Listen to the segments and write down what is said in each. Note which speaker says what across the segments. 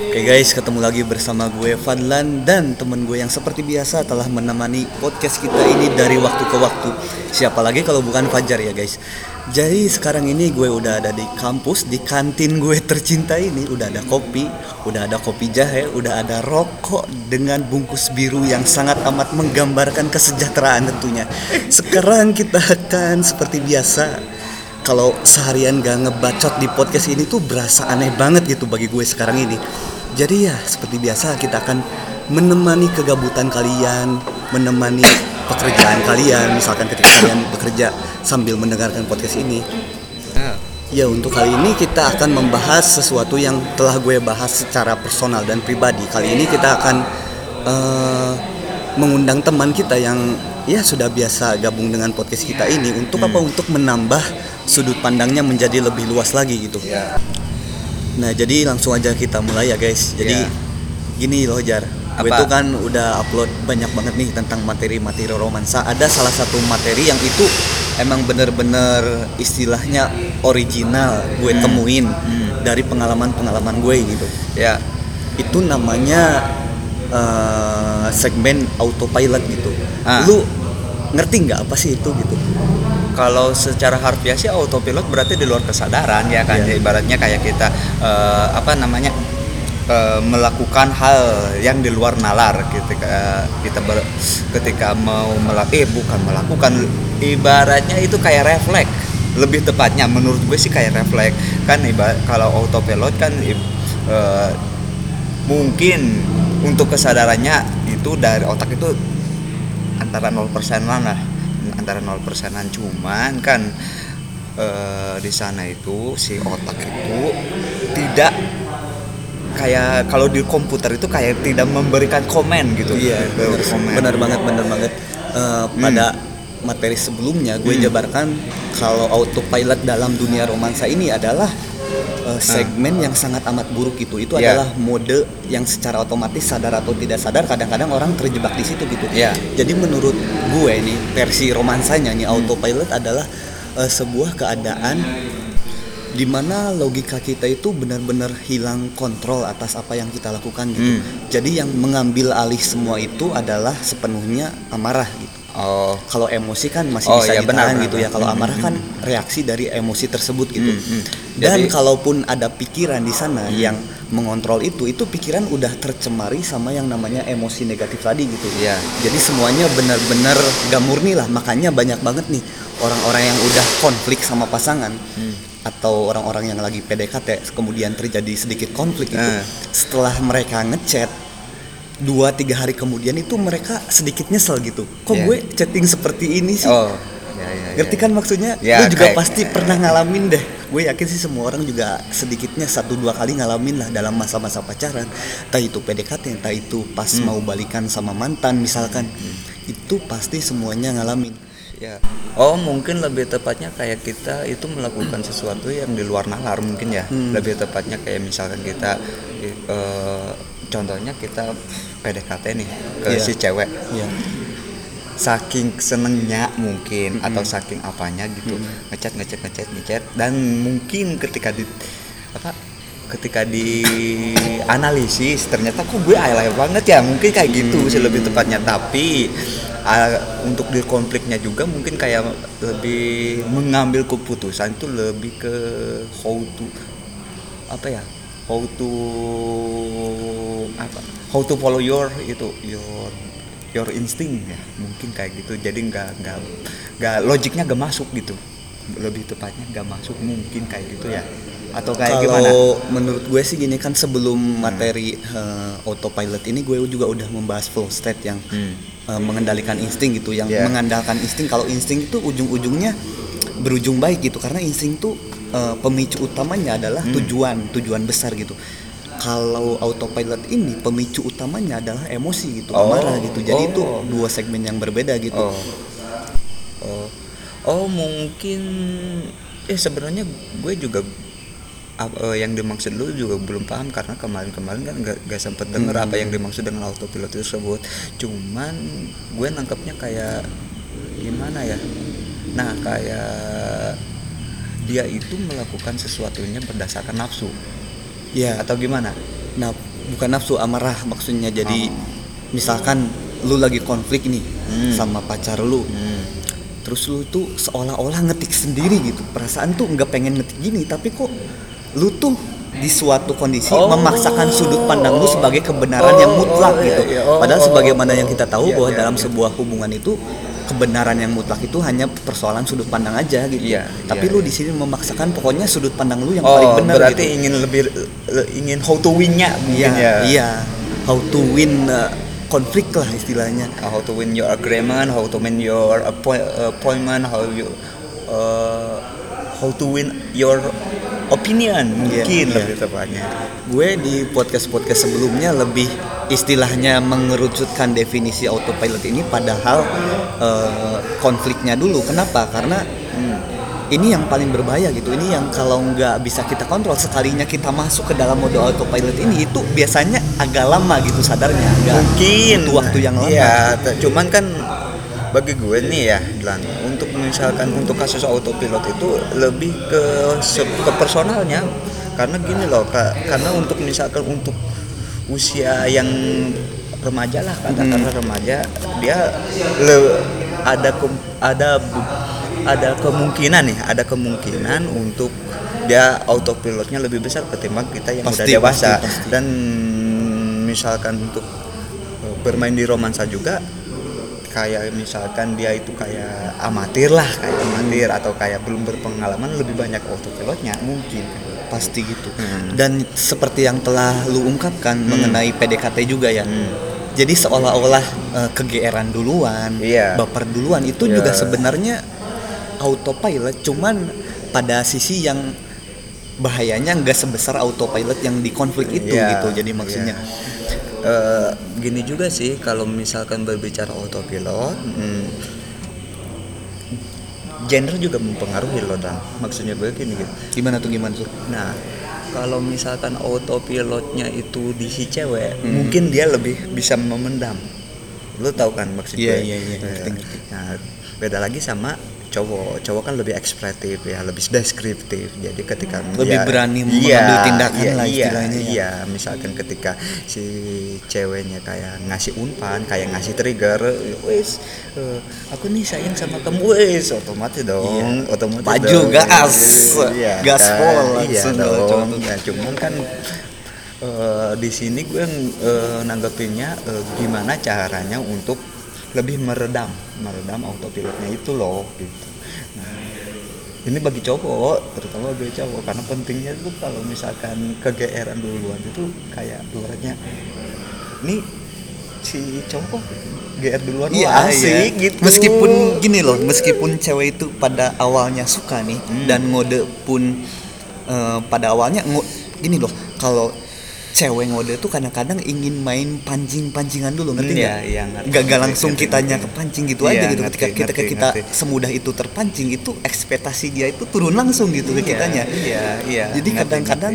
Speaker 1: Oke guys, ketemu lagi bersama gue Fadlan dan temen gue yang seperti biasa telah menemani podcast kita ini dari waktu ke waktu. Siapa lagi kalau bukan Fajar ya guys. Jadi sekarang ini gue udah ada di kampus, di kantin gue tercinta ini udah ada kopi, udah ada kopi jahe, udah ada rokok dengan bungkus biru yang sangat amat menggambarkan kesejahteraan tentunya. Sekarang kita akan seperti biasa kalau seharian gak ngebacot di podcast ini tuh berasa aneh banget gitu bagi gue sekarang ini. Jadi ya seperti biasa kita akan menemani kegabutan kalian, menemani pekerjaan kalian, misalkan ketika kalian bekerja sambil mendengarkan podcast ini. Ya untuk kali ini kita akan membahas sesuatu yang telah gue bahas secara personal dan pribadi. Kali ini kita akan eh, mengundang teman kita yang ya sudah biasa gabung dengan podcast kita ini untuk apa? Untuk menambah sudut pandangnya menjadi lebih luas lagi gitu.
Speaker 2: Ya.
Speaker 1: Nah jadi langsung aja kita mulai ya guys. Jadi
Speaker 2: Ya.
Speaker 1: gini loh Jar, gue tuh kan udah upload banyak banget nih tentang materi-materi romansa. Ada salah satu materi yang itu emang bener-bener istilahnya original gue
Speaker 2: Hmm.
Speaker 1: temuin dari pengalaman-pengalaman gue gitu.
Speaker 2: Ya.
Speaker 1: Itu namanya eh, segmen autopilot gitu.
Speaker 2: Ah.
Speaker 1: Lu ngerti nggak apa sih itu gitu?
Speaker 2: Kalau secara harfiah sih autopilot berarti di luar kesadaran ya kan. Ya, ibaratnya kayak kita eh, apa namanya? eh, melakukan hal yang di luar nalar ketika kita ber- ketika mau melakukan eh bukan melakukan ibaratnya itu kayak refleks lebih tepatnya menurut gue sih kayak refleks kan ibarat kalau autopilot kan eh, mungkin untuk kesadarannya itu dari otak itu antara 0 persenan lah antara 0 persenan cuman kan eh, di sana itu si otak itu tidak kayak kalau di komputer itu kayak tidak memberikan komen gitu
Speaker 1: Iya,
Speaker 2: komen.
Speaker 1: bener banget, bener banget. Eh, pada materi sebelumnya gue
Speaker 2: Hmm.
Speaker 1: jabarkan kalau autopilot dalam dunia romansa ini adalah eh, segmen yang sangat amat buruk itu. Itu
Speaker 2: Iya.
Speaker 1: adalah mode yang secara otomatis sadar atau tidak sadar kadang-kadang orang terjebak di situ gitu.
Speaker 2: Iya.
Speaker 1: Jadi menurut gue ini versi romansanya nih autopilot adalah eh, sebuah keadaan di mana logika kita itu benar-benar hilang kontrol atas apa yang kita lakukan gitu.
Speaker 2: Hmm.
Speaker 1: Jadi yang mengambil alih semua itu adalah sepenuhnya amarah gitu.
Speaker 2: Oh
Speaker 1: Kalau emosi kan masih
Speaker 2: Oh,
Speaker 1: bisa
Speaker 2: iya,
Speaker 1: ditahan
Speaker 2: benar,
Speaker 1: gitu
Speaker 2: benar.
Speaker 1: ya. Kalau
Speaker 2: Hmm,
Speaker 1: amarah
Speaker 2: hmm,
Speaker 1: kan reaksi dari emosi tersebut gitu.
Speaker 2: Hmm, hmm.
Speaker 1: Dan
Speaker 2: Jadi-
Speaker 1: kalaupun ada pikiran di sana yang mengontrol itu, itu pikiran udah tercemari sama yang namanya emosi negatif tadi gitu.
Speaker 2: Iya.
Speaker 1: Jadi semuanya benar-benar gak murni lah. Makanya banyak banget nih orang-orang yang udah konflik sama pasangan
Speaker 2: Hmm.
Speaker 1: atau orang-orang yang lagi PDKT kemudian terjadi sedikit konflik itu.
Speaker 2: Eh.
Speaker 1: Setelah mereka ngechat dua tiga hari kemudian itu mereka sedikit nyesel gitu. Kok
Speaker 2: Iya.
Speaker 1: gue chatting seperti ini sih?
Speaker 2: oh ya, ya, ya.
Speaker 1: Ngerti kan maksudnya?
Speaker 2: Ya,
Speaker 1: lu juga
Speaker 2: kayak-
Speaker 1: pasti pernah ngalamin deh. Gue yakin sih semua orang juga sedikitnya satu dua kali ngalamin lah dalam masa-masa pacaran. Entah itu PDKT, entah itu pas
Speaker 2: Hmm.
Speaker 1: mau balikan sama mantan misalkan. Itu pasti semuanya ngalamin.
Speaker 2: Ya. Oh mungkin lebih tepatnya kayak kita itu melakukan sesuatu yang di luar nalar mungkin ya.
Speaker 1: Hmm.
Speaker 2: Lebih tepatnya kayak misalkan kita eh, contohnya kita PDKT nih ke
Speaker 1: Iya.
Speaker 2: si cewek.
Speaker 1: Iya.
Speaker 2: Saking senengnya mungkin atau saking apanya gitu ngechat ngechat ngechat ngechat dan mungkin ketika di apa ketika di analisis ternyata kok gue alay banget ya mungkin kayak gitu sih lebih tepatnya tapi ah, untuk di konfliknya juga mungkin kayak lebih mengambil keputusan itu lebih ke how to apa ya how to apa how to follow your itu your your instinct ya mungkin kayak gitu jadi nggak nggak nggak logiknya nggak masuk gitu lebih tepatnya nggak masuk mungkin kayak gitu ya atau kayak gimana
Speaker 1: Kalau menurut gue sih gini kan sebelum materi eh, autopilot ini gue juga udah membahas flow state yang
Speaker 2: Hmm.
Speaker 1: eh, mengendalikan insting gitu, yang
Speaker 2: Yeah.
Speaker 1: mengandalkan insting. Kalau insting itu ujung-ujungnya berujung baik gitu, karena insting tuh eh, pemicu utamanya adalah
Speaker 2: Hmm.
Speaker 1: tujuan, tujuan besar gitu. Kalau autopilot ini pemicu utamanya adalah emosi gitu,
Speaker 2: Oh.
Speaker 1: amarah gitu. Jadi
Speaker 2: Oh.
Speaker 1: itu dua segmen yang berbeda gitu.
Speaker 2: oh oh oh mungkin eh sebenarnya gue juga eh, yang dimaksud lu juga belum paham karena kemarin-kemarin kan gak, gak sempet denger apa yang dimaksud dengan autopilot tersebut cuman gue nangkepnya kayak gimana ya nah kayak dia itu melakukan sesuatunya berdasarkan nafsu.
Speaker 1: Ya,
Speaker 2: atau gimana?
Speaker 1: Nah bukan nafsu amarah maksudnya. Jadi misalkan lu lagi konflik nih
Speaker 2: Hmm.
Speaker 1: sama pacar lu.
Speaker 2: Hmm.
Speaker 1: terus lu tuh seolah-olah ngetik sendiri gitu. Perasaan tuh nggak pengen ngetik gini tapi kok lu tuh di suatu kondisi
Speaker 2: Oh.
Speaker 1: memaksakan sudut pandang lu sebagai kebenaran yang
Speaker 2: Oh,
Speaker 1: mutlak
Speaker 2: oh,
Speaker 1: gitu.
Speaker 2: iya, iya. Oh,
Speaker 1: padahal
Speaker 2: oh,
Speaker 1: sebagaimana
Speaker 2: oh,
Speaker 1: yang kita tahu
Speaker 2: iya,
Speaker 1: bahwa
Speaker 2: iya,
Speaker 1: dalam sebuah hubungan itu kebenaran yang mutlak itu hanya persoalan sudut pandang aja gitu
Speaker 2: Iya,
Speaker 1: tapi
Speaker 2: iya,
Speaker 1: lu
Speaker 2: iya.
Speaker 1: di sini memaksakan pokoknya sudut pandang lu yang
Speaker 2: Oh,
Speaker 1: paling benar
Speaker 2: berarti
Speaker 1: gitu
Speaker 2: ingin lebih le- ingin how to win-nya
Speaker 1: iya
Speaker 2: ya.
Speaker 1: iya how to win uh, konflik lah istilahnya
Speaker 2: how to win your agreement, how to win your appoint, appointment, how you uh, how to win your opinion
Speaker 1: Iya,
Speaker 2: mungkin.
Speaker 1: iya.
Speaker 2: lebih tepatnya.
Speaker 1: gue di podcast podcast sebelumnya lebih istilahnya mengerucutkan definisi autopilot ini padahal eh, konfliknya dulu. Kenapa? Karena hmm, ini yang paling berbahaya gitu. Ini yang kalau nggak bisa kita kontrol sekalinya kita masuk ke dalam mode autopilot ini itu biasanya agak lama gitu sadarnya. Agak
Speaker 2: Mungkin.
Speaker 1: butuh waktu yang lama.
Speaker 2: Iya, t- cuman kan bagi gue nih ya, Dilan, untuk misalkan untuk kasus autopilot itu lebih ke ke personalnya. Karena gini loh, Kak, karena untuk misalkan untuk usia yang remaja lah katakanlah remaja dia le- ada ke- ada ada kemungkinan nih ada kemungkinan untuk dia autopilotnya lebih besar ketimbang kita yang
Speaker 1: Pasti,
Speaker 2: udah dewasa.
Speaker 1: pasti, pasti.
Speaker 2: dan misalkan untuk bermain di romansa juga kayak misalkan dia itu kayak amatir lah kayak amatir atau kayak belum berpengalaman lebih banyak autopilotnya mungkin
Speaker 1: pasti gitu
Speaker 2: Hmm.
Speaker 1: dan seperti yang telah lu ungkapkan mengenai PDKT juga ya
Speaker 2: Hmm.
Speaker 1: jadi seolah-olah eh, kegeeran duluan
Speaker 2: Iya.
Speaker 1: baper duluan itu
Speaker 2: Iya.
Speaker 1: juga sebenarnya autopilot cuman pada sisi yang bahayanya nggak sebesar autopilot yang di konflik itu
Speaker 2: Iya,
Speaker 1: gitu jadi maksudnya
Speaker 2: iya. Eh, gini juga sih kalau misalkan berbicara autopilot hmm, gender juga mempengaruhi loh dan maksudnya begini gitu
Speaker 1: gimana tuh gimana tuh
Speaker 2: Nah, kalau misalkan autopilotnya itu di si cewek,
Speaker 1: Hmm.
Speaker 2: mungkin dia lebih bisa memendam. Lu tahu kan maksud
Speaker 1: Iya,
Speaker 2: gue?
Speaker 1: iya, iya,
Speaker 2: Eh,
Speaker 1: ngerti, ngerti.
Speaker 2: Nah, beda lagi sama cowok. Cowok kan lebih ekspresif ya, lebih deskriptif. Jadi ketika
Speaker 1: Lebih
Speaker 2: dia-
Speaker 1: berani
Speaker 2: Iya,
Speaker 1: mengambil tindakan
Speaker 2: iya,
Speaker 1: lah
Speaker 2: iya,
Speaker 1: istilahnya ya.
Speaker 2: Iya, misalkan ketika si ceweknya kayak ngasih umpan, kayak ngasih trigger, wes eh, aku nih sayang sama kamu, wes otomatis dong,
Speaker 1: Iya.
Speaker 2: otomatis
Speaker 1: Maju,
Speaker 2: dong.
Speaker 1: gas.
Speaker 2: Iya,
Speaker 1: Gaspol
Speaker 2: kan? iya
Speaker 1: langsung cowok
Speaker 2: dong. Nah, cuman kan eh, di sini gue eh, nanggepinnya eh, gimana caranya untuk lebih meredam, meredam autopilotnya itu loh gitu. Nah, ini bagi cowok, terutama bagi cowok karena pentingnya tuh kalau misalkan kegeeran duluan itu kayak ibaratnya ini si cowok GR duluan
Speaker 1: Iya
Speaker 2: wah, asik
Speaker 1: iya.
Speaker 2: gitu.
Speaker 1: Meskipun gini loh, meskipun cewek itu pada awalnya suka nih
Speaker 2: Hmm.
Speaker 1: dan ngode pun eh, pada awalnya gini loh, kalau cewek ngode tuh kadang-kadang ingin main pancing-pancingan dulu ngerti
Speaker 2: Hmm,
Speaker 1: nggak?
Speaker 2: iya, iya, ngerti,
Speaker 1: Gak
Speaker 2: ngerti,
Speaker 1: langsung
Speaker 2: ngerti,
Speaker 1: kitanya
Speaker 2: ngerti.
Speaker 1: kepancing gitu
Speaker 2: Iya,
Speaker 1: aja gitu.
Speaker 2: ngerti,
Speaker 1: ketika kita
Speaker 2: ngerti,
Speaker 1: kita
Speaker 2: ngerti.
Speaker 1: semudah itu terpancing itu ekspektasi dia itu turun langsung gitu ke
Speaker 2: Iya,
Speaker 1: kitanya.
Speaker 2: Iya, iya.
Speaker 1: Jadi kadang-kadang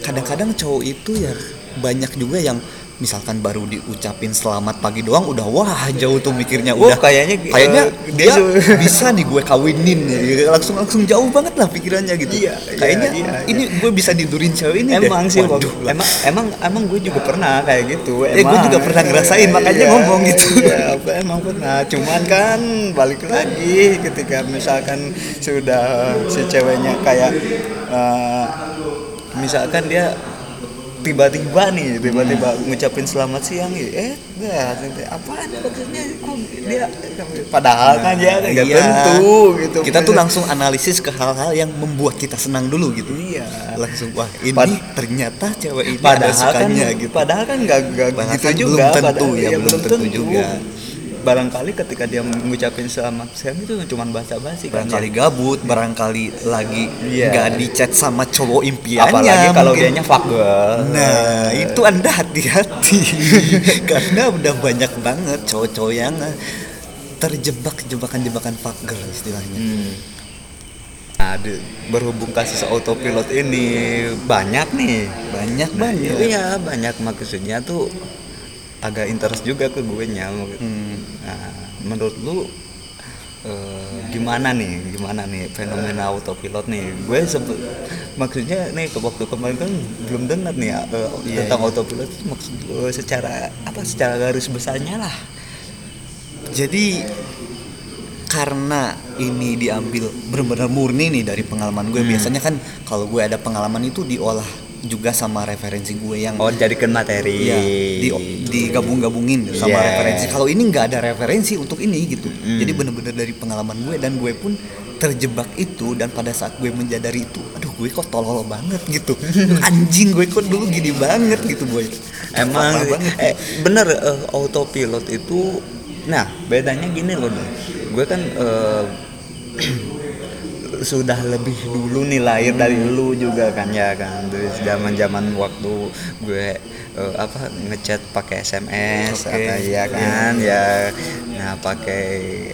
Speaker 1: kadang-kadang cowok itu ya banyak juga yang misalkan baru diucapin selamat pagi doang udah wah jauh tuh mikirnya
Speaker 2: Oh,
Speaker 1: udah
Speaker 2: kayaknya,
Speaker 1: kayaknya
Speaker 2: eh,
Speaker 1: dia bisa nih gue kawinin ya. langsung langsung jauh banget lah pikirannya gitu
Speaker 2: Iya,
Speaker 1: kayaknya
Speaker 2: iya, iya,
Speaker 1: ini gue bisa nidurin cewek ini
Speaker 2: emang
Speaker 1: deh.
Speaker 2: sih
Speaker 1: Waduh, lah.
Speaker 2: emang emang emang gue juga pernah kayak gitu
Speaker 1: Eh, gue juga pernah ngerasain, makanya ngomong gitu.
Speaker 2: iya, emang pernah cuman kan balik lagi ketika misalkan sudah si ceweknya kayak eh, misalkan dia tiba-tiba nih tiba-tiba ngucapin selamat siang eh ya apaan maksudnya kok dia padahal kan ya nggak
Speaker 1: Iya.
Speaker 2: tentu gitu
Speaker 1: kita tuh langsung analisis ke hal-hal yang membuat kita senang dulu gitu
Speaker 2: iya
Speaker 1: langsung wah ini
Speaker 2: Pad-
Speaker 1: ternyata cewek ini ada
Speaker 2: padahal kan
Speaker 1: sukanya gitu
Speaker 2: padahal kan nggak gitu
Speaker 1: kan
Speaker 2: juga
Speaker 1: belum tentu
Speaker 2: padahal-
Speaker 1: ya,
Speaker 2: iya,
Speaker 1: belum tentu juga.
Speaker 2: Barangkali ketika dia mengucapin selamat siang itu cuma basa-basi kan
Speaker 1: barangkali
Speaker 2: ya.
Speaker 1: gabut barangkali lagi
Speaker 2: Iya.
Speaker 1: nggak di chat sama cowok impiannya
Speaker 2: apalagi kalau
Speaker 1: mungkin.
Speaker 2: dianya fuck girl
Speaker 1: Nah, itu Anda hati-hati karena udah banyak banget cowok-cowok yang eh, terjebak jebakan-jebakan fuck girl istilahnya.
Speaker 2: Hmm. Nah, di- berhubung kasus autopilot ini banyak nih.
Speaker 1: Banyak
Speaker 2: Nah,
Speaker 1: banget.
Speaker 2: Iya, banyak maksudnya tuh agak interest juga ke gue nya.
Speaker 1: Hmm.
Speaker 2: Nah, menurut lu eh, gimana nih gimana nih fenomena autopilot nih gue sempet maksudnya nih ke waktu kemarin kan belum dengar nih ya, eh,
Speaker 1: Iya,
Speaker 2: tentang
Speaker 1: iya.
Speaker 2: autopilot itu maksud secara apa secara garis besarnya lah
Speaker 1: Jadi karena ini diambil benar-benar murni nih dari pengalaman gue.
Speaker 2: Hmm.
Speaker 1: Biasanya kan kalau gue ada pengalaman itu diolah juga sama referensi gue yang
Speaker 2: oh jadikan materi
Speaker 1: Iya, di, digabung-gabungin sama
Speaker 2: Iya.
Speaker 1: referensi. Kalau ini nggak ada referensi untuk ini gitu.
Speaker 2: Mm.
Speaker 1: Jadi bener-bener dari pengalaman gue dan gue pun terjebak itu dan pada saat gue menjadari itu, aduh gue kok tolol banget gitu. Anjing gue kok dulu gini banget gitu boy.
Speaker 2: Emang
Speaker 1: banget.
Speaker 2: eh, bener eh, autopilot itu nah bedanya gini loh gue kan eh, sudah lebih dulu nih lahir dari lu juga kan ya kan dari zaman zaman waktu gue eh, apa ngechat pakai SMS
Speaker 1: Oke.
Speaker 2: atau ya kan ya nah pakai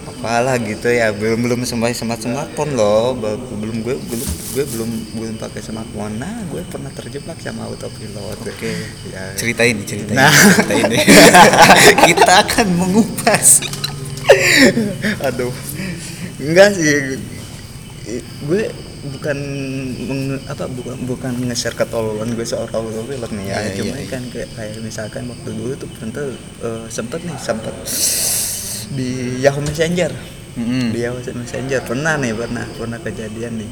Speaker 2: apalah gitu ya belum belum sampai smart smartphone loh Be- belum gue belum gue belum belum pakai smartphone nah gue pernah terjebak sama autopilot
Speaker 1: Oke.
Speaker 2: ya
Speaker 1: Ceritain ceritain.
Speaker 2: Nah.
Speaker 1: ceritain. Kita akan mengupas.
Speaker 2: aduh enggak sih gue bukan meng- apa bukan bukan nge-share ketololan gue soal autopilot nih ya.
Speaker 1: Iya,
Speaker 2: cuma
Speaker 1: iya, iya.
Speaker 2: kan kayak, kayak misalkan waktu dulu tuh tentu eh, sempet nih sempet di Yahoo Messenger.
Speaker 1: Mm-mm.
Speaker 2: di Yahoo Messenger. Pernah nih pernah pernah kejadian nih.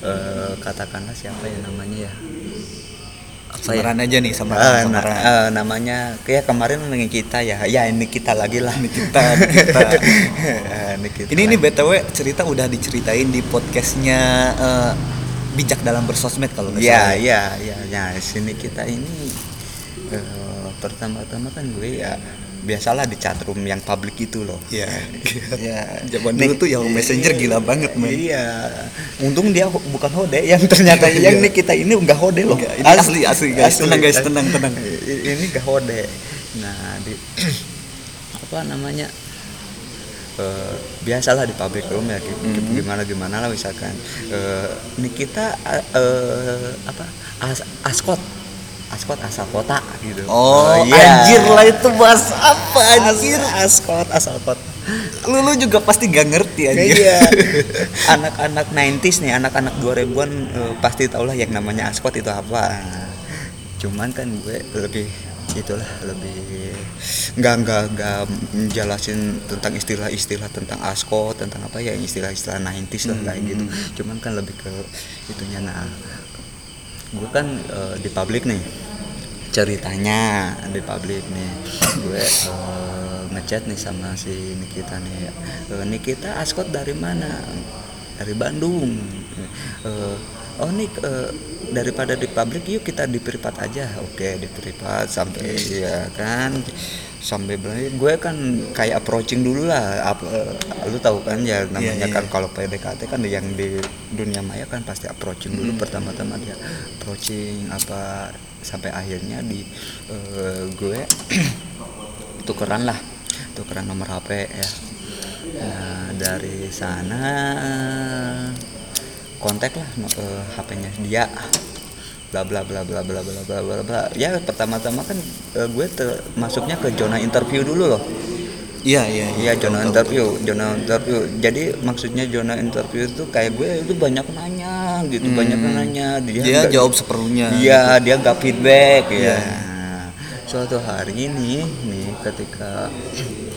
Speaker 2: Eh, katakanlah siapa ya namanya ya ya
Speaker 1: Samaran aja nih sama
Speaker 2: Ah, nah,
Speaker 1: samaran.
Speaker 2: eh, namanya kayak kemarin dengan kita ya ya ini kita lagi lah
Speaker 1: Ini kita, kita.
Speaker 2: Eh, ini kita
Speaker 1: Ini btw cerita udah diceritain di podcastnya eh, bijak dalam bersosmed kalau nggak
Speaker 2: ya
Speaker 1: salah.
Speaker 2: ya ya ya sini kita ini eh, pertama-tama kan gue ya biasalah di chatroom yang publik itu loh
Speaker 1: Iya.
Speaker 2: ya
Speaker 1: Zaman dulu tuh Yahoo Messenger gila banget, men.
Speaker 2: iya untung dia bukan hode yang ternyata yang
Speaker 1: Iya.
Speaker 2: nih kita ini enggak hode loh
Speaker 1: Enggak, ini asli, asli, guys. Tenang, guys, tenang, tenang.
Speaker 2: Ini enggak hode nah di apa namanya eh, biasalah di public room ya
Speaker 1: Mhm.
Speaker 2: gimana gimana lah misalkan eh, ini kita eh, apa as, askot askot asal kota gitu
Speaker 1: Oh,
Speaker 2: Eh, iya.
Speaker 1: anjir lah itu bahas apa anjir?
Speaker 2: As- askot asal kota
Speaker 1: Lu, lu juga pasti gak ngerti anjir.
Speaker 2: Iya. anak-anak 90s nih, anak-anak 2000-an eh, pasti tau lah yang namanya askot itu apa. Cuman kan gue lebih itulah lebih nggak nggak nggak menjelasin tentang istilah-istilah tentang askot tentang apa ya istilah-istilah 90s lah kayak gitu cuman kan lebih ke itunya nah gue kan eh, di publik nih. Ceritanya di publik nih. Gue eh, ngechat nih sama si Nikita nih. Eh, Nikita askot dari mana? Dari Bandung. Eh, oh Nik eh, daripada di publik yuk kita di privat aja. Oke di privat sampai ya kan? Sampai bilang gue kan kayak approaching dulu lah. Apa lu tahu kan ya namanya
Speaker 1: iya.
Speaker 2: kan kalau PDKT kan yang di dunia maya kan pasti approaching dulu pertama-tama dia. Approaching apa sampai akhirnya di eh, gue tukeran lah. Tukeran nomor HP ya. Nah dari sana kontak lah no- eh, HP-nya dia bla bla bla bla bla bla bla bla bla ya pertama-tama kan eh, gue masuknya ke zona interview dulu loh
Speaker 1: Iya, iya,
Speaker 2: Iya
Speaker 1: Tahu,
Speaker 2: zona
Speaker 1: tahu,
Speaker 2: interview, zona interview. Jadi maksudnya zona interview itu kayak gue itu banyak nanya gitu,
Speaker 1: Hmm.
Speaker 2: banyak nanya dia.
Speaker 1: Dia
Speaker 2: nggak-
Speaker 1: jawab seperlunya.
Speaker 2: Iya, dia nggak feedback ya.
Speaker 1: Iya.
Speaker 2: Suatu hari ini nih ketika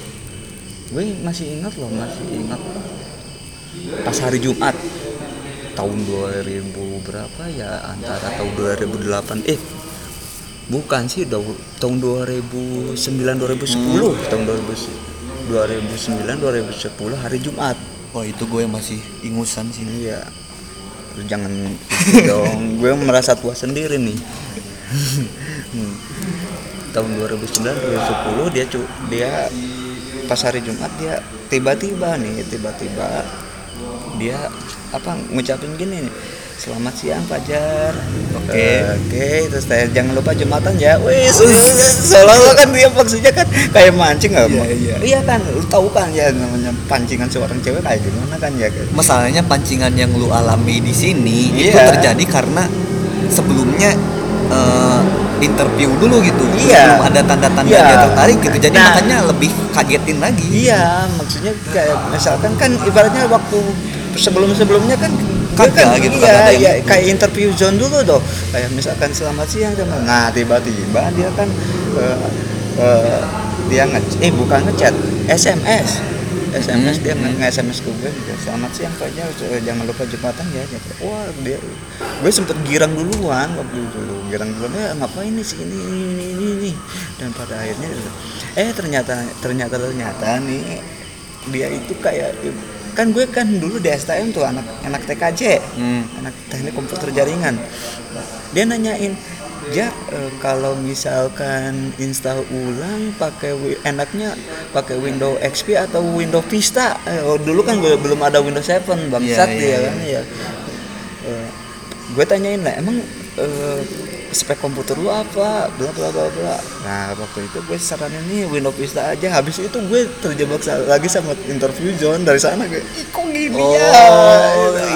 Speaker 2: gue masih ingat loh, masih ingat pas hari Jumat tahun 2000 berapa ya antara tahun 2008 eh bukan sih dau- tahun 2009 2010 tahun 2000 2009 2010 hari Jumat
Speaker 1: Oh, itu gue masih ingusan sih.
Speaker 2: iya Lu jangan gitu dong gue merasa tua sendiri nih Hmm. tahun 2009 2010 dia cu- dia pas hari Jumat dia tiba-tiba nih tiba-tiba dia apa ngucapin gini nih Selamat siang Fajar.
Speaker 1: Oke.
Speaker 2: Eh, Oke, terus saya jangan lupa Jumatan ya. Wih, seolah-olah kan dia maksudnya kan kayak mancing nggak?
Speaker 1: Iya, iya.
Speaker 2: Iya kan, lu tahu kan ya namanya pancingan seorang cewek kayak gimana kan ya.
Speaker 1: Masalahnya pancingan yang lu alami di sini itu
Speaker 2: Iya.
Speaker 1: terjadi karena sebelumnya eh, interview dulu gitu
Speaker 2: Iya.
Speaker 1: belum ada tanda-tanda
Speaker 2: Iya.
Speaker 1: dia tertarik gitu jadi
Speaker 2: Nah.
Speaker 1: makanya lebih kagetin lagi
Speaker 2: Iya, maksudnya kayak misalkan kan ibaratnya waktu sebelum-sebelumnya kan
Speaker 1: Kagak
Speaker 2: kan,
Speaker 1: gitu,
Speaker 2: iya,
Speaker 1: yang
Speaker 2: iya,
Speaker 1: gitu.
Speaker 2: kayak interview zone dulu tuh. Kayak misalkan selamat siang teman. Nah, tiba-tiba dia kan eh, eh, dia nge eh bukan ngechat, SMS. SMS
Speaker 1: Hmm,
Speaker 2: dia nge-SMS ke gue selamat siang Pak Jar, eh, jangan lupa jembatan ya kayak, wah dia gue sempet girang duluan waktu itu girang duluan ya ngapain nih ini ini ini ini, ini. dan pada akhirnya eh ternyata ternyata ternyata nih dia itu kayak kan gue kan dulu di STM tuh anak anak TKJ
Speaker 1: Hmm.
Speaker 2: anak teknik komputer jaringan. Dia nanyain ja eh, kalau misalkan install ulang pakai enaknya pakai Windows XP atau Windows Vista? Eh, oh, dulu kan gue belum ada Windows 7 bangsat
Speaker 1: Iya,
Speaker 2: dia
Speaker 1: iya,
Speaker 2: kan ya Eh, gue tanyain lah emang eh, spek komputer lu apa bla bla bla bla nah waktu itu gue saranin nih Windows Vista aja habis itu gue terjebak lagi sama interview zone dari sana gue ih kok gini
Speaker 1: Oh,
Speaker 2: ya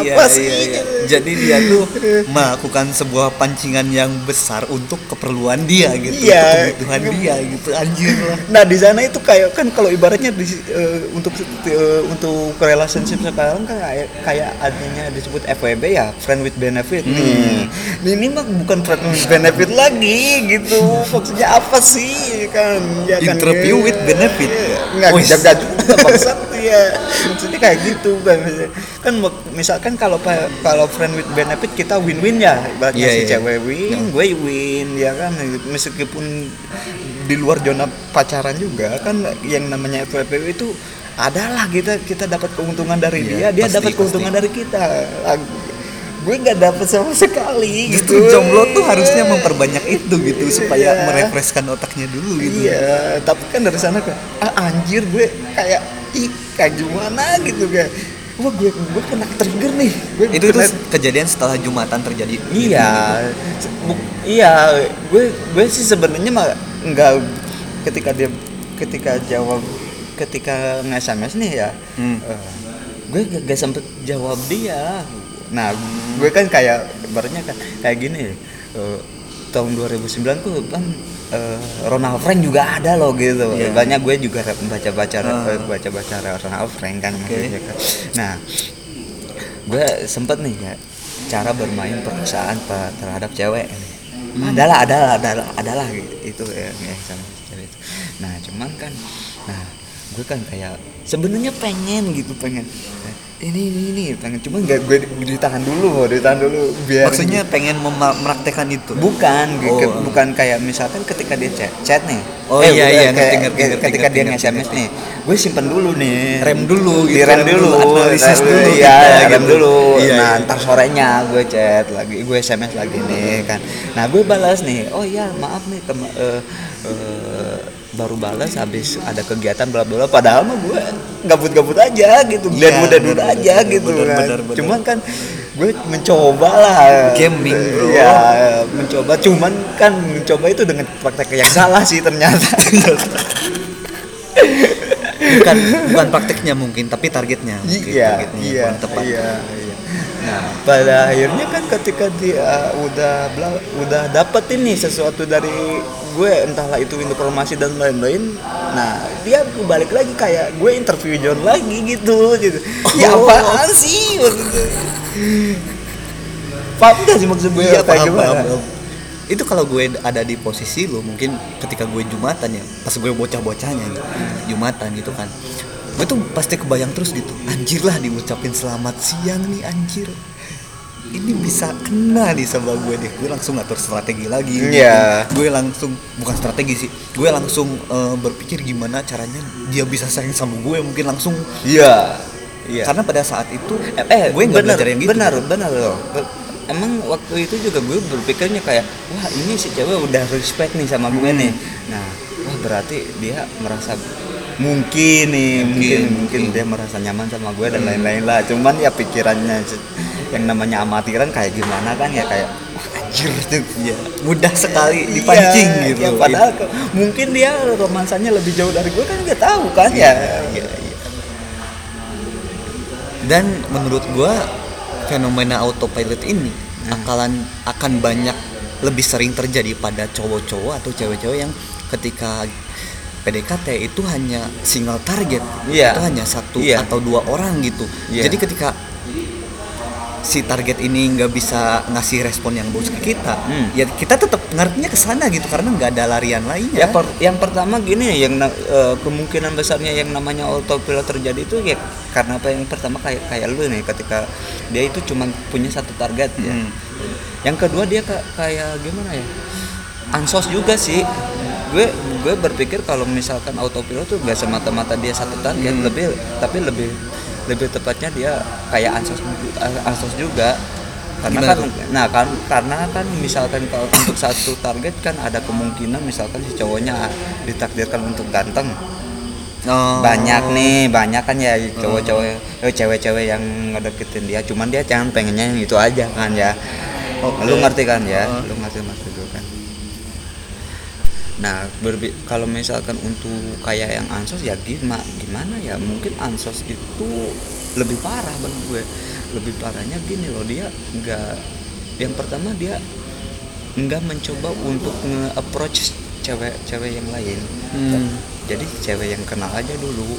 Speaker 1: iya,
Speaker 2: apa
Speaker 1: iya,
Speaker 2: sih
Speaker 1: iya. Jadi dia tuh melakukan sebuah pancingan yang besar untuk keperluan dia gitu,
Speaker 2: Iya.
Speaker 1: kebutuhan dia gitu, anjir lah.
Speaker 2: Nah di sana itu kayak kan kalau ibaratnya di, eh, untuk eh, untuk relationship sekarang kan kayak kayak adanya disebut FWB ya friend with benefit
Speaker 1: Hmm.
Speaker 2: nih. Nih, Ini mah bukan friend with benefit lagi gitu. Maksudnya apa sih kan? Ya kan
Speaker 1: Interview with benefit.
Speaker 2: Nggak
Speaker 1: Wis.
Speaker 2: jaga juga maksud ya. Maksudnya kayak gitu kan. Kan misalkan kalau kalau friend with benefit kita win-win ya. Ibaratnya
Speaker 1: Iya,
Speaker 2: si
Speaker 1: iya.
Speaker 2: cewek win, gue win ya kan meskipun di luar zona pacaran juga kan yang namanya FWB itu adalah kita kita dapat keuntungan dari
Speaker 1: Iya,
Speaker 2: dia dia dapat keuntungan
Speaker 1: pasti.
Speaker 2: dari kita gue nggak dapat sama sekali
Speaker 1: Justru
Speaker 2: gitu
Speaker 1: jomblo tuh harusnya memperbanyak itu gitu supaya
Speaker 2: Iya.
Speaker 1: merefreshkan otaknya dulu gitu.
Speaker 2: iya tapi kan dari sana kan ah anjir gue kayak ih kayak gimana gitu kayak wah gue gue kena trigger nih gue
Speaker 1: Itu itu
Speaker 2: kena-
Speaker 1: kejadian setelah Jumatan terjadi.
Speaker 2: Iya, Bu- iya, gue gue sih sebenarnya mah nggak ketika dia ketika jawab ketika nge-SMS nih ya,
Speaker 1: Hmm.
Speaker 2: eh, gue gak, gak sempet jawab dia. Nah, gue kan kayak barunya kan kayak gini, eh, tahun 2009 tuh kan eh, Ronald Frank juga ada loh gitu.
Speaker 1: Iya.
Speaker 2: Banyak gue juga baca-baca
Speaker 1: Ah.
Speaker 2: baca-baca Ronald Frank kan
Speaker 1: Oke.
Speaker 2: maksudnya kan. Nah, gue sempet nih ya cara bermain perasaan pe- terhadap cewek
Speaker 1: Hmm.
Speaker 2: adalah adalah adalah adalah itu ya, ya sama cewek itu nah cuman kan nah gue kan kayak sebenarnya pengen gitu pengen ini ini ini pengen cuman gak gue ditahan dulu ditahan dulu biar
Speaker 1: Maksudnya pengen mempraktekkan itu.
Speaker 2: bukan
Speaker 1: Oh.
Speaker 2: ke- bukan kayak misalkan ketika dia chat chat nih
Speaker 1: Oh, iya, iya,
Speaker 2: kayak-
Speaker 1: ngerti, ngerti, ngerti,
Speaker 2: ketika dia nge-SMS nih gue simpen dulu nih
Speaker 1: Rem dulu gitu,
Speaker 2: rem dulu
Speaker 1: analisis dulu
Speaker 2: iya
Speaker 1: kita,
Speaker 2: rem
Speaker 1: gitu.
Speaker 2: dulu
Speaker 1: Iya,
Speaker 2: nah
Speaker 1: iya.
Speaker 2: ntar sorenya gue chat lagi gue sms lagi nih kan nah gue balas nih oh iya maaf nih tem- eh, eh, baru balas habis ada kegiatan bla bla padahal mah gue gabut-gabut aja gitu
Speaker 1: Iya,
Speaker 2: dan udah
Speaker 1: bener,
Speaker 2: aja
Speaker 1: bener,
Speaker 2: gitu
Speaker 1: bener,
Speaker 2: kan.
Speaker 1: bener, bener.
Speaker 2: cuman kan gue mencoba lah.
Speaker 1: Gambling, bro.
Speaker 2: Iya, mencoba. Cuman kan mencoba itu dengan praktek yang salah sih ternyata.
Speaker 1: Bukan bukan prakteknya mungkin tapi targetnya mungkin
Speaker 2: iya
Speaker 1: targetnya
Speaker 2: iya
Speaker 1: kurang tepat.
Speaker 2: iya iya nah pada akhirnya kan ketika dia udah udah dapet ini sesuatu dari gue entahlah itu informasi dan lain-lain nah dia balik lagi kayak gue interview John lagi gitu gitu ya
Speaker 1: Oh.
Speaker 2: apaan sih paham gak sih maksud gue kayak
Speaker 1: paham,
Speaker 2: gimana?
Speaker 1: paham, paham. itu kalau gue ada di posisi lo mungkin ketika gue jumatan ya pas gue bocah-bocahnya jumatan gitu kan gue tuh pasti kebayang terus gitu. Anjir lah diucapin selamat siang nih anjir. Ini bisa kena nih sama gue deh. Gue langsung ngatur strategi lagi gitu.
Speaker 2: Iya.
Speaker 1: gue langsung bukan strategi sih. Gue langsung eh, berpikir gimana caranya dia bisa sayang sama gue mungkin langsung.
Speaker 2: Iya. Iya.
Speaker 1: Karena pada saat itu
Speaker 2: eh, eh
Speaker 1: gue nggak belajar yang gitu.
Speaker 2: benar benar loh. Emang waktu itu juga gue berpikirnya kayak wah ini si cewek udah respect nih sama gue
Speaker 1: Hmm.
Speaker 2: nih. Nah wah berarti dia merasa mungkin nih mungkin
Speaker 1: Mungkin,
Speaker 2: mungkin,
Speaker 1: mungkin.
Speaker 2: dia merasa nyaman sama gue dan lain-lain lah cuman ya pikirannya yang namanya amatiran kayak gimana kan ya kayak anjir tuh
Speaker 1: Iya, mudah sekali dipancing
Speaker 2: Iya,
Speaker 1: gitu.
Speaker 2: ya, padahal ke- mungkin dia romansanya lebih jauh dari gue kan nggak tahu kan ya
Speaker 1: Iya, iya. Dan menurut gua fenomena autopilot ini
Speaker 2: Hmm.
Speaker 1: akalan akan banyak lebih sering terjadi pada cowok-cowok atau cewek-cewek yang ketika PDKT itu hanya single target
Speaker 2: Iya.
Speaker 1: itu hanya satu
Speaker 2: Iya.
Speaker 1: atau dua orang gitu
Speaker 2: Iya.
Speaker 1: jadi ketika si target ini nggak bisa ngasih respon yang bagus ke kita
Speaker 2: Hmm.
Speaker 1: ya kita tetap ngarepnya ke sana gitu karena nggak ada larian lainnya
Speaker 2: Ya per- yang pertama gini yang eh, kemungkinan besarnya yang namanya autopilot terjadi itu ya karena apa yang pertama kayak kayak lu nih ketika dia itu cuma punya satu target ya.
Speaker 1: Hmm.
Speaker 2: Yang kedua dia ka- kayak gimana ya? Ansos juga sih. Gue gue berpikir kalau misalkan autopilot tuh gak semata-mata dia satu target,
Speaker 1: Hmm.
Speaker 2: lebih tapi lebih lebih tepatnya dia kayak ansos ansos juga. Karena
Speaker 1: Gimana
Speaker 2: kan
Speaker 1: tuh?
Speaker 2: nah kan karena kan misalkan kalau untuk satu target kan ada kemungkinan misalkan si cowoknya ditakdirkan untuk ganteng
Speaker 1: Oh.
Speaker 2: banyak nih banyak kan ya cowok-cowok eh, cewek-cewek yang ngedeketin dia cuman dia jangan pengennya yang itu aja kan ya
Speaker 1: Oke.
Speaker 2: lu ngerti kan ya
Speaker 1: Oh.
Speaker 2: lu ngerti maksud gue kan nah berbi- kalau misalkan untuk kayak yang ansos ya gimana gimana ya? Mungkin ansos itu lebih parah bagi gue. Lebih parahnya gini loh dia nggak yang pertama dia nggak mencoba untuk nge-approach cewek-cewek yang lain.
Speaker 1: Hmm.
Speaker 2: jadi cewek yang kenal aja dulu.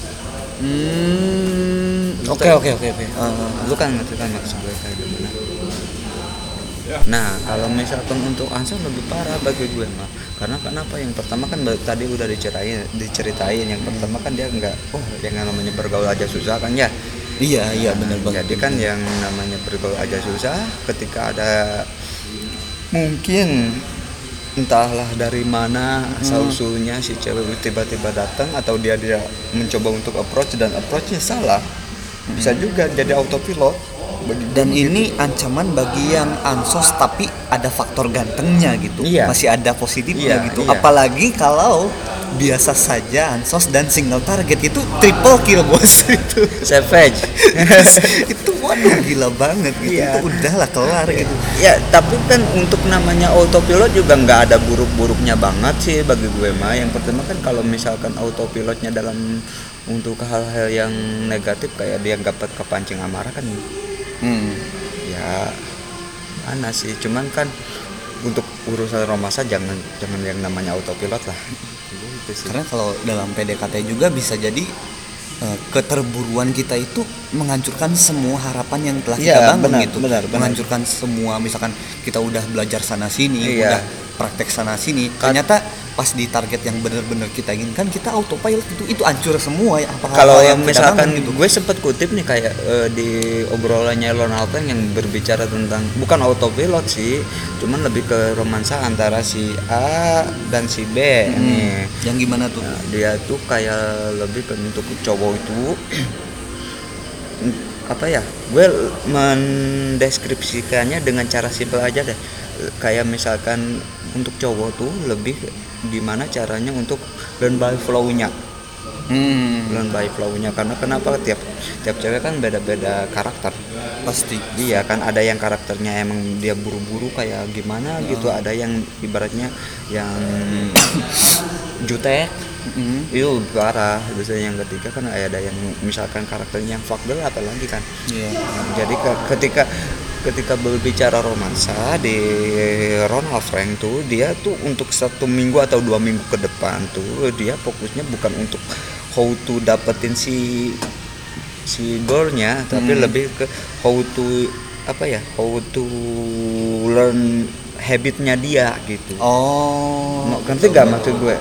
Speaker 1: Hmm, oke oke oke oke. Ah,
Speaker 2: lu kan ngerti kan maksud gue kayak gimana? Nah kalau misalkan untuk ansor lebih parah bagi gue mah karena kenapa yang pertama kan tadi udah diceritain diceritain yang pertama kan dia nggak oh yang namanya bergaul aja susah kan ya?
Speaker 1: Iya iya benar banget.
Speaker 2: jadi kan yang namanya bergaul aja susah ketika ada mungkin entahlah dari mana asal usulnya si cewek tiba-tiba datang atau dia dia mencoba untuk approach dan approachnya salah bisa juga jadi autopilot
Speaker 1: Dan ini ancaman bagi yang ansos tapi ada faktor gantengnya gitu.
Speaker 2: Iya.
Speaker 1: Masih ada positifnya
Speaker 2: Iya,
Speaker 1: gitu.
Speaker 2: iya.
Speaker 1: Apalagi kalau biasa saja ansos dan single target itu triple kill bos itu.
Speaker 2: savage
Speaker 1: itu waduh gila banget gitu.
Speaker 2: Iya.
Speaker 1: Itu udahlah kelar gitu.
Speaker 2: ya tapi kan untuk namanya autopilot juga nggak ada buruk-buruknya banget sih bagi gue mah yang pertama kan kalau misalkan autopilotnya dalam untuk hal-hal yang negatif kayak dia nggak kepancing amarah kan
Speaker 1: Hmm.
Speaker 2: ya mana sih cuman kan untuk urusan romasa jangan jangan yang namanya autopilot lah gitu sih
Speaker 1: Karena kalau dalam PDKT juga bisa jadi eh, keterburuan kita itu menghancurkan semua harapan yang telah kita
Speaker 2: Iya,
Speaker 1: bangun
Speaker 2: benar,
Speaker 1: gitu.
Speaker 2: benar, benar.
Speaker 1: Menghancurkan semua misalkan kita udah belajar sana sini,
Speaker 2: Iya.
Speaker 1: udah praktek sana sini. Ternyata pas di target yang benar-benar kita inginkan kita autopilot itu itu hancur semua ya apa
Speaker 2: kalau
Speaker 1: yang
Speaker 2: misalkan
Speaker 1: gitu.
Speaker 2: gue sempat kutip nih kayak eh, di obrolannya Lon Alpen yang berbicara tentang bukan autopilot sih cuman lebih ke romansa antara si A dan si B
Speaker 1: Hmm,
Speaker 2: nih
Speaker 1: yang gimana tuh?
Speaker 2: Nah, dia tuh kayak lebih ke untuk cowok itu apa ya gue mendeskripsikannya dengan cara simpel aja deh kayak misalkan untuk cowok tuh lebih gimana caranya untuk learn by flow-nya.
Speaker 1: Hmm,
Speaker 2: learn by flow-nya karena kenapa tiap tiap cewek kan beda-beda karakter.
Speaker 1: Pasti.
Speaker 2: iya kan ada yang karakternya emang dia buru-buru kayak gimana gitu ada yang ibaratnya yang jutek.
Speaker 1: Hmm,
Speaker 2: itu lebih ke arah biasanya yang ketiga kan ada yang misalkan karakternya yang fuck girl apalagi kan.
Speaker 1: Iya.
Speaker 2: Nah, jadi ke- ketika ketika berbicara romansa di Ronald Frank tuh dia tuh untuk satu minggu atau dua minggu ke depan tuh dia fokusnya bukan untuk how to dapetin si si girlnya tapi
Speaker 1: Hmm.
Speaker 2: lebih ke how to apa ya how to learn habitnya dia gitu
Speaker 1: Oh.
Speaker 2: Nah, ngerti gak maksud gue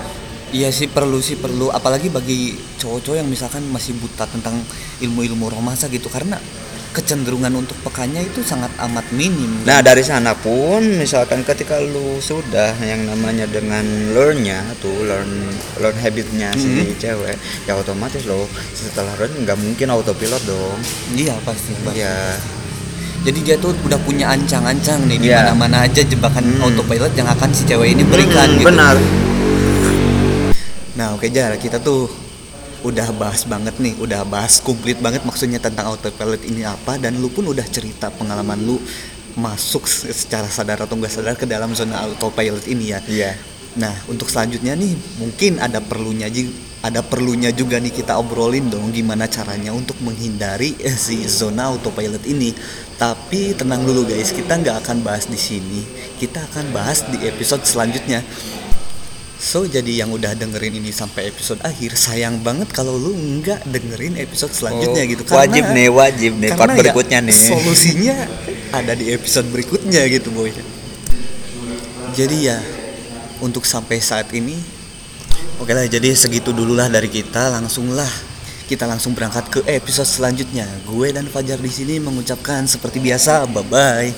Speaker 1: Iya sih perlu sih perlu apalagi bagi cowok-cowok yang misalkan masih buta tentang ilmu-ilmu romansa gitu karena kecenderungan untuk pekannya itu sangat amat minim.
Speaker 2: Nah dari sana pun misalkan ketika lu sudah yang namanya dengan learnnya tuh learn learn habitnya si cewek ya otomatis lo setelah learn nggak mungkin autopilot dong
Speaker 1: Iya pasti. pasti.
Speaker 2: ya
Speaker 1: Jadi dia tuh udah punya ancang-ancang nih di
Speaker 2: Iya.
Speaker 1: mana-mana aja jebakan
Speaker 2: Hmm.
Speaker 1: autopilot yang akan si cewek ini berikan gitu.
Speaker 2: benar
Speaker 1: Nah oke Jar, kita tuh udah bahas banget nih, udah bahas komplit banget maksudnya tentang autopilot ini apa dan lu pun udah cerita pengalaman lu masuk se- secara sadar atau nggak sadar ke dalam zona autopilot ini ya.
Speaker 2: iya
Speaker 1: Nah untuk selanjutnya nih mungkin ada perlunya ada perlunya juga nih kita obrolin dong gimana caranya untuk menghindari eh, si zona autopilot ini. Tapi tenang dulu guys, kita nggak akan bahas di sini. Kita akan bahas di episode selanjutnya. So jadi yang udah dengerin ini sampai episode akhir sayang banget kalau lu nggak dengerin episode selanjutnya
Speaker 2: Oh,
Speaker 1: gitu
Speaker 2: wajib nih, wajib nih, part
Speaker 1: karena ya
Speaker 2: berikutnya nih.
Speaker 1: Solusinya ada di episode berikutnya gitu boy. Jadi ya untuk sampai saat ini oke lah jadi segitu dulu lah dari kita langsung lah kita langsung berangkat ke episode selanjutnya. Gue dan Fajar di sini mengucapkan seperti biasa bye bye.